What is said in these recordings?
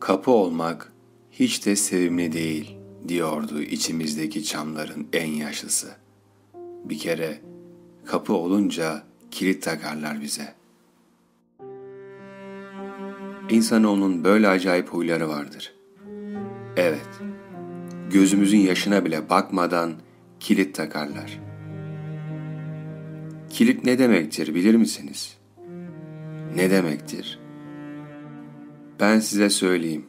Kapı olmak hiç de sevimli değil diyordu içimizdeki çamların en yaşlısı. Bir kere kapı olunca kilit takarlar bize. İnsanoğlunun böyle acayip huyları vardır. Evet, gözümüzün yaşına bile bakmadan kilit takarlar. Kilit ne demektir bilir misiniz? Ne demektir? Ben size söyleyeyim.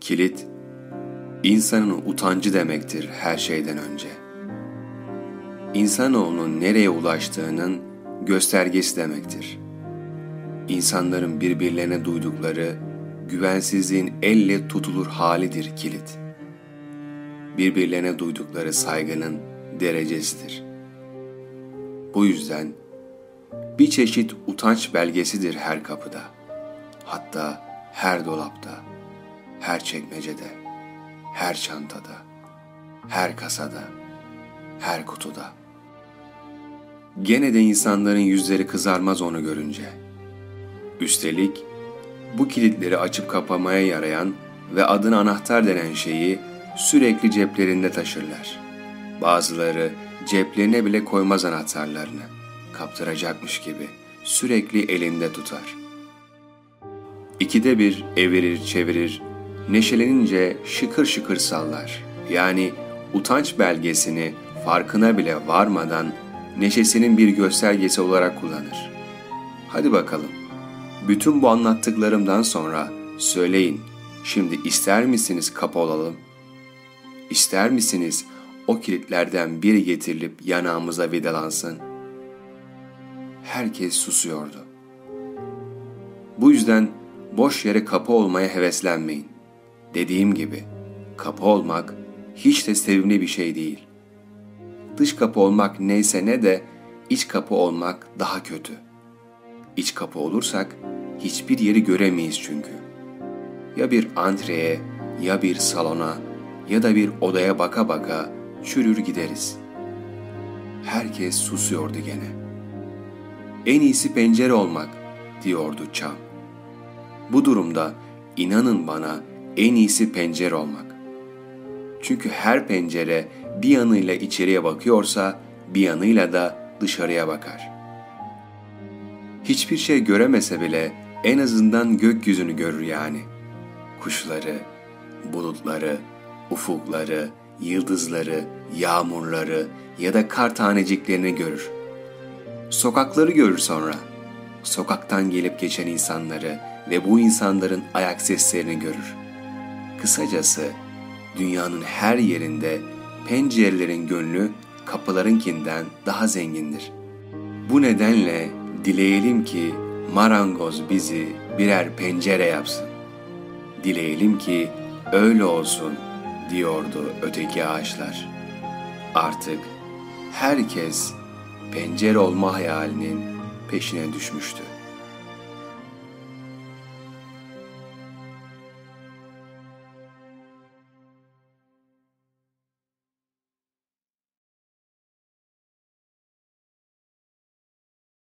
Kilit, insanın utancı demektir her şeyden önce. İnsanoğlunun nereye ulaştığının göstergesi demektir. İnsanların birbirlerine duydukları güvensizliğin elle tutulur halidir kilit. Birbirlerine duydukları saygının derecesidir. Bu yüzden bir çeşit utanç belgesidir her kapıda. Hatta her dolapta, her çekmecede, her çantada, her kasada, her kutuda. Gene de insanların yüzleri kızarmaz onu görünce. Üstelik bu kilitleri açıp kapamaya yarayan ve adına anahtar denen şeyi sürekli ceplerinde taşırlar. Bazıları ceplerine bile koymaz anahtarlarını. Kaptıracakmış gibi sürekli elinde tutar. İkide bir evirir çevirir, neşelenince şıkır şıkır sallar. Yani utanç belgesini farkına bile varmadan neşesinin bir göstergesi olarak kullanır. Hadi bakalım. Bütün bu anlattıklarımdan sonra söyleyin. Şimdi ister misiniz kapı olalım? İster misiniz o kilitlerden biri getirilip yanağımıza vidalansın? Herkes susuyordu. Bu yüzden boş yere kapı olmaya heveslenmeyin. Dediğim gibi kapı olmak hiç de sevimli bir şey değil. Dış kapı olmak neyse ne de iç kapı olmak daha kötü. İç kapı olursak hiçbir yeri göremeyiz çünkü. Ya bir antreye, ya bir salona, ya da bir odaya baka baka çürür gideriz. Herkes susuyordu gene. En iyisi pencere olmak, diyordu Çam. Bu durumda inanın bana en iyisi pencere olmak. Çünkü her pencere bir yanıyla içeriye bakıyorsa bir yanıyla da dışarıya bakar. Hiçbir şey göremese bile en azından gökyüzünü görür yani. Kuşları, bulutları, ufukları, yıldızları, yağmurları ya da kar taneciklerini görür. Sokakları görür sonra. Sokaktan gelip geçen insanları ve bu insanların ayak seslerini görür. Kısacası dünyanın her yerinde pencerelerin gönlü kapılarınkinden daha zengindir. Bu nedenle dileyelim ki marangoz bizi birer pencere yapsın. Dileyelim ki öyle olsun diyordu öteki ağaçlar. Artık herkes pencere olma hayalinin peşine düşmüştü.